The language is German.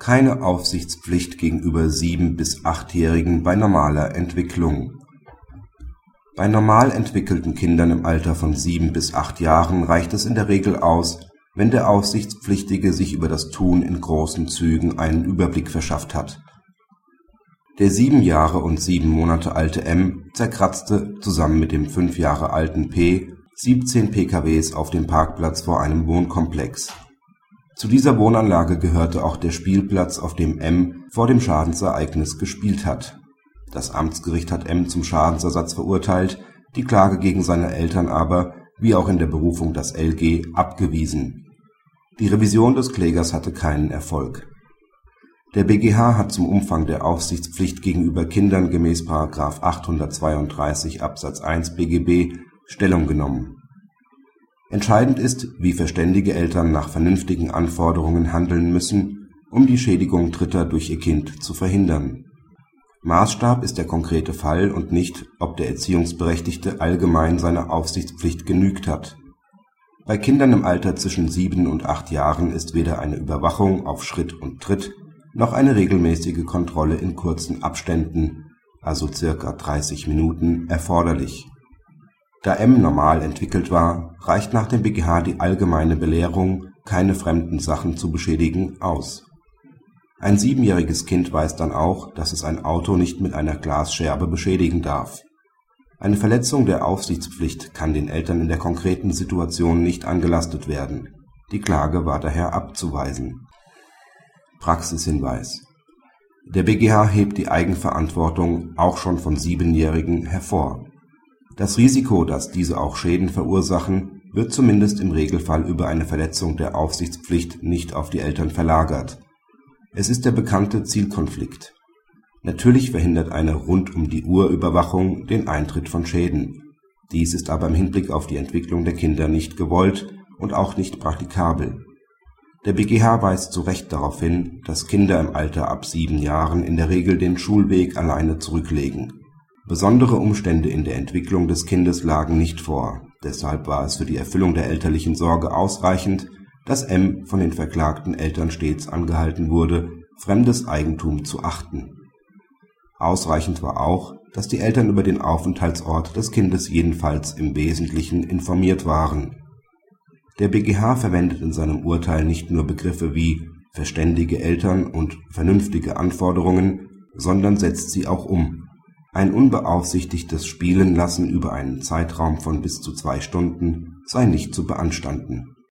keine Aufsichtspflicht gegenüber sieben bis achtjährigen bei normaler Entwicklung Bei normal entwickelten Kindern im Alter von sieben bis acht Jahren reicht es in der Regel aus, wenn der Aufsichtspflichtige sich über das Tun in großen Zügen einen Überblick verschafft hat. Der sieben Jahre und sieben Monate alte M zerkratzte zusammen mit dem fünf Jahre alten P 17 PKWs auf dem Parkplatz vor einem Wohnkomplex zu dieser Wohnanlage gehörte auch der Spielplatz, auf dem M vor dem Schadensereignis gespielt hat. Das Amtsgericht hat M zum Schadensersatz verurteilt, die Klage gegen seine Eltern aber, wie auch in der Berufung das LG, abgewiesen. Die Revision des Klägers hatte keinen Erfolg. Der BGH hat zum Umfang der Aufsichtspflicht gegenüber Kindern gemäß § 832 Absatz 1 BGB Stellung genommen Entscheidend ist, wie verständige Eltern nach vernünftigen Anforderungen handeln müssen, um die Schädigung Dritter durch ihr Kind zu verhindern. Maßstab ist der konkrete Fall und nicht, ob der Erziehungsberechtigte allgemein seiner Aufsichtspflicht genügt hat. Bei Kindern im Alter zwischen sieben und acht Jahren ist weder eine Überwachung auf Schritt und Tritt noch eine regelmäßige Kontrolle in kurzen Abständen also circa 30 Minuten) erforderlich da M normal entwickelt war, reicht nach dem BgH die allgemeine Belehrung, keine fremden Sachen zu beschädigen, aus. Ein siebenjähriges Kind weiß dann auch, dass es ein Auto nicht mit einer Glasscherbe beschädigen darf. Eine Verletzung der Aufsichtspflicht kann den Eltern in der konkreten Situation nicht angelastet werden. Die Klage war daher abzuweisen. Praxishinweis Der BgH hebt die Eigenverantwortung auch schon von Siebenjährigen hervor das Risiko, dass diese auch Schäden verursachen, wird zumindest im Regelfall über eine Verletzung der Aufsichtspflicht nicht auf die Eltern verlagert. Es ist der bekannte Zielkonflikt. Natürlich verhindert eine Rund-um-die-Uhr-Überwachung den Eintritt von Schäden. Dies ist aber im Hinblick auf die Entwicklung der Kinder nicht gewollt und auch nicht praktikabel. Der BgH weist zu Recht darauf hin, dass Kinder im Alter ab sieben Jahren in der Regel den Schulweg alleine zurücklegen Besondere Umstände in der Entwicklung des Kindes lagen nicht vor, deshalb war es für die Erfüllung der elterlichen Sorge ausreichend, dass M von den verklagten Eltern stets angehalten wurde, fremdes Eigentum zu achten. Ausreichend war auch, dass die Eltern über den Aufenthaltsort des Kindes jedenfalls im Wesentlichen informiert waren. Der BgH verwendet in seinem Urteil nicht nur Begriffe wie verständige Eltern und vernünftige Anforderungen, sondern setzt sie auch um ein unbeaufsichtigtes Spielenlassen über einen Zeitraum von bis zu zwei Stunden sei nicht zu beanstanden